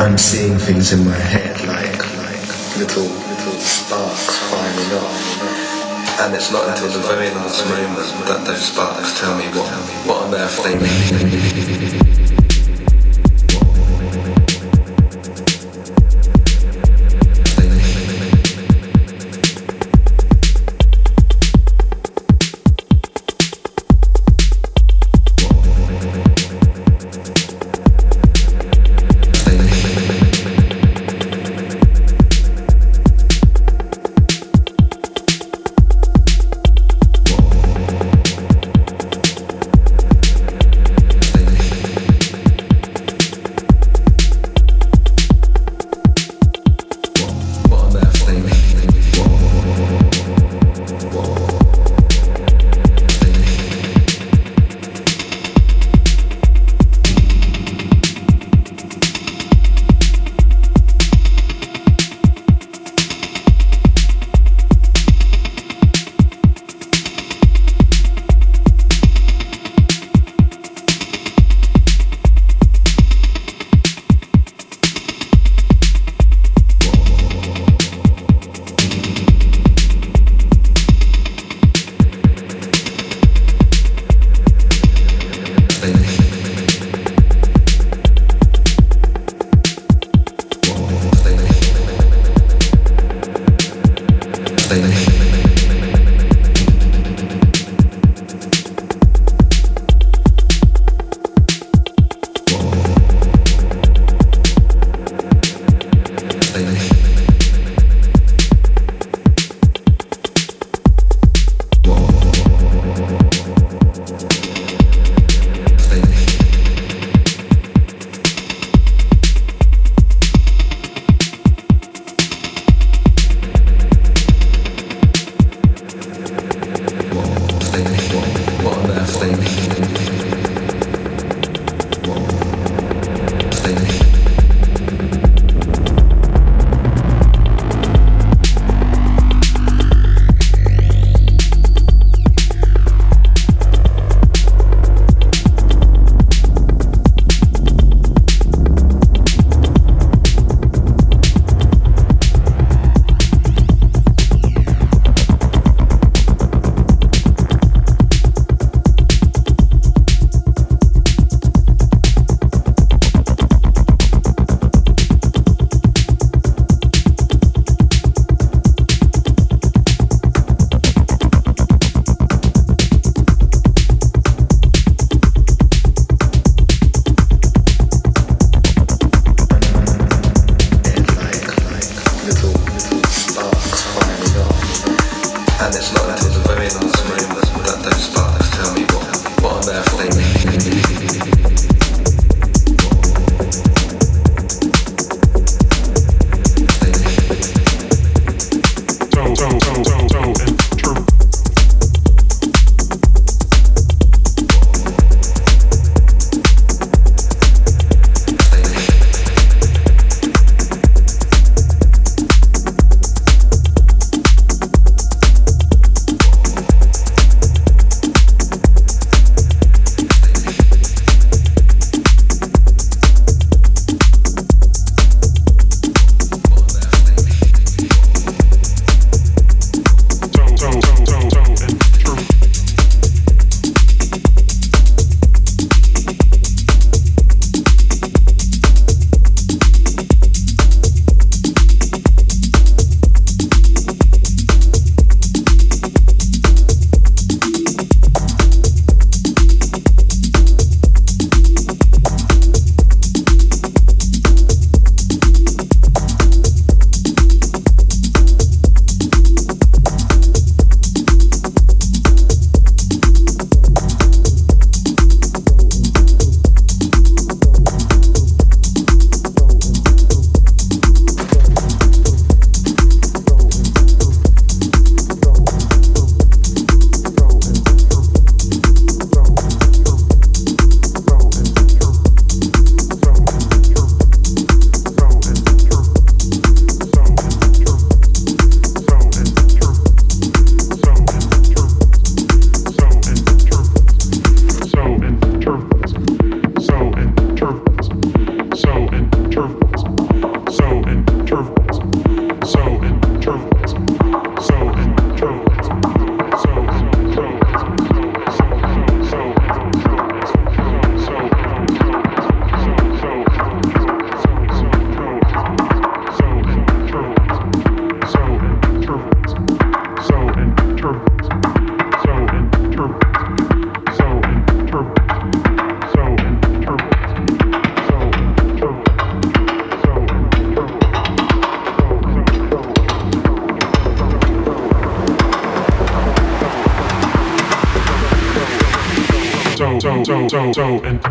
I'm seeing things in my head like like little little sparks firing off. And it's not until the very last moment that those sparks tell me what what on earth they mean. And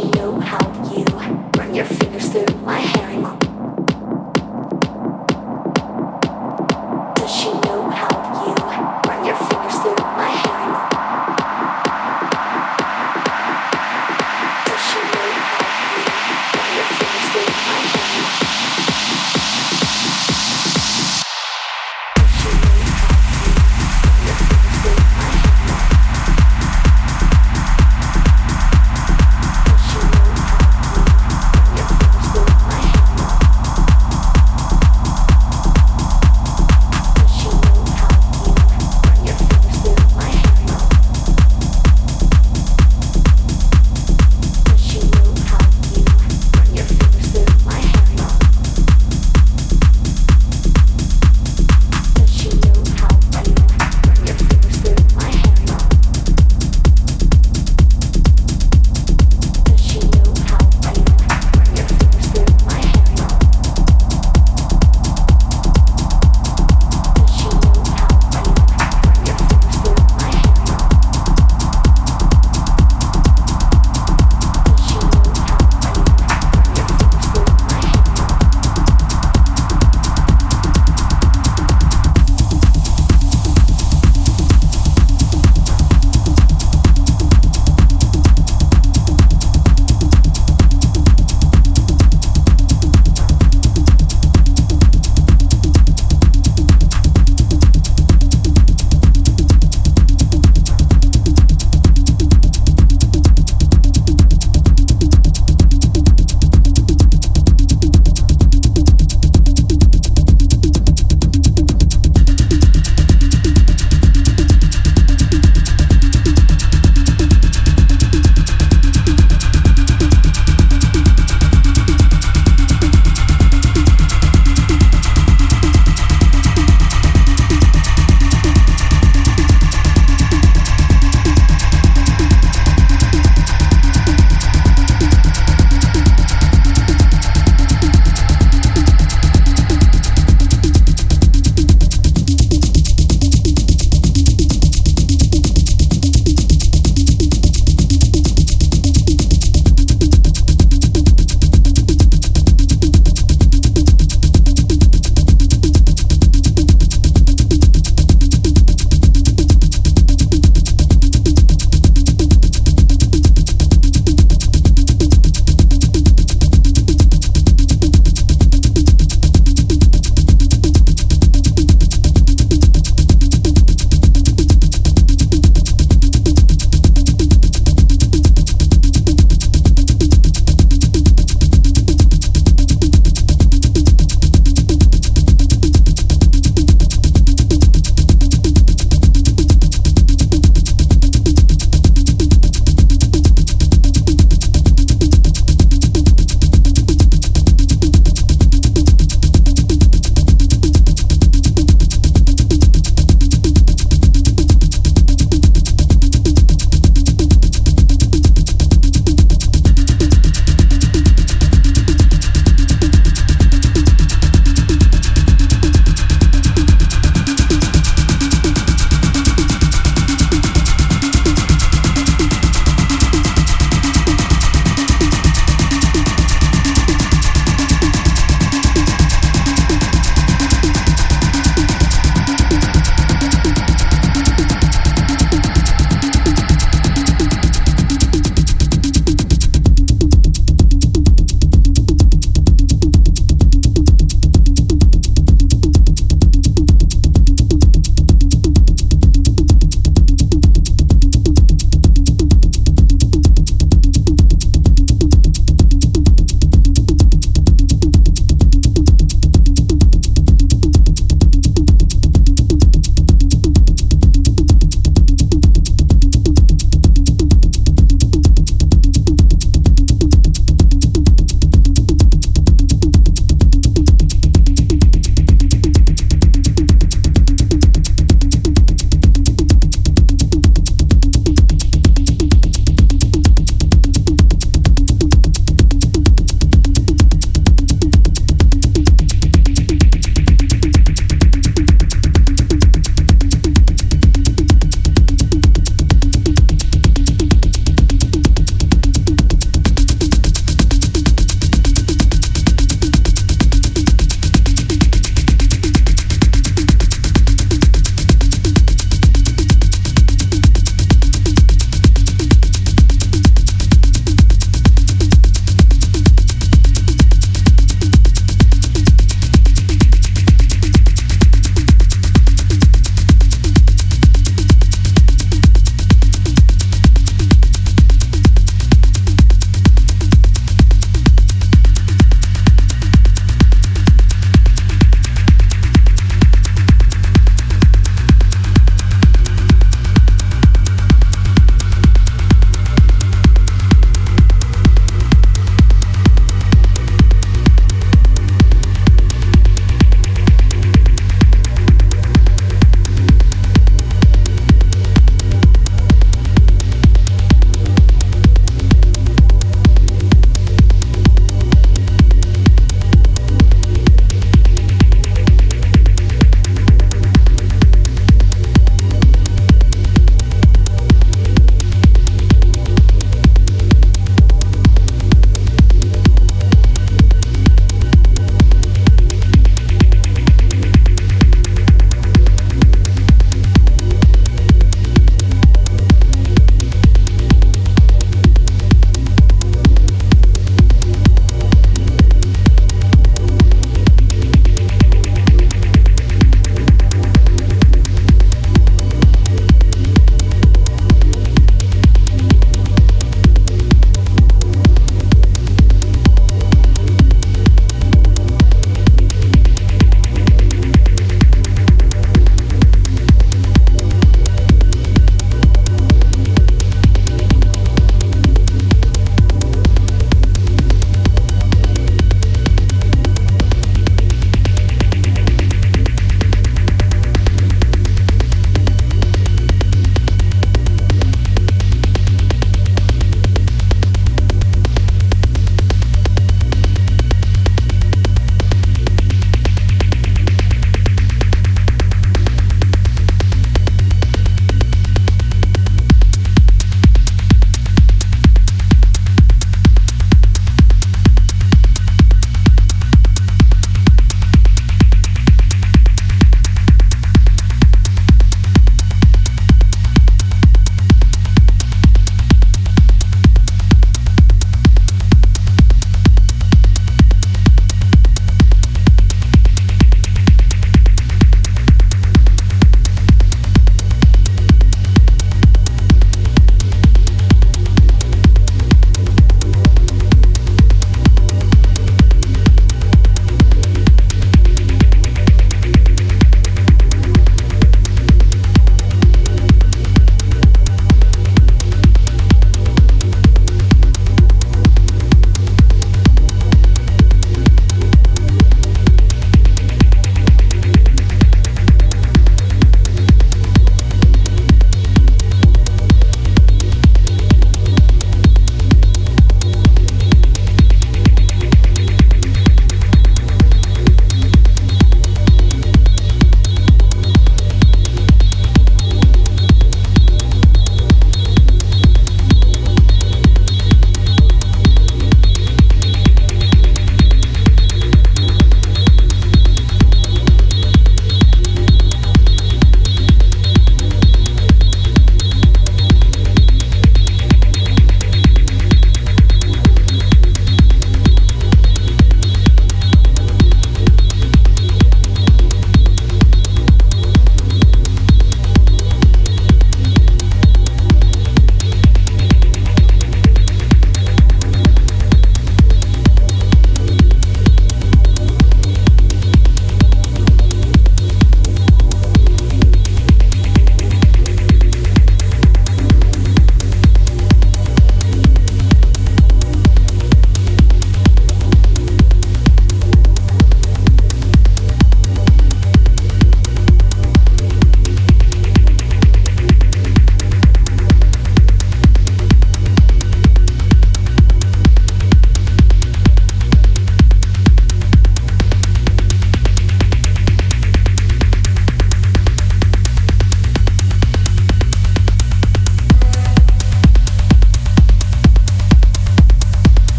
you know how you run your feet.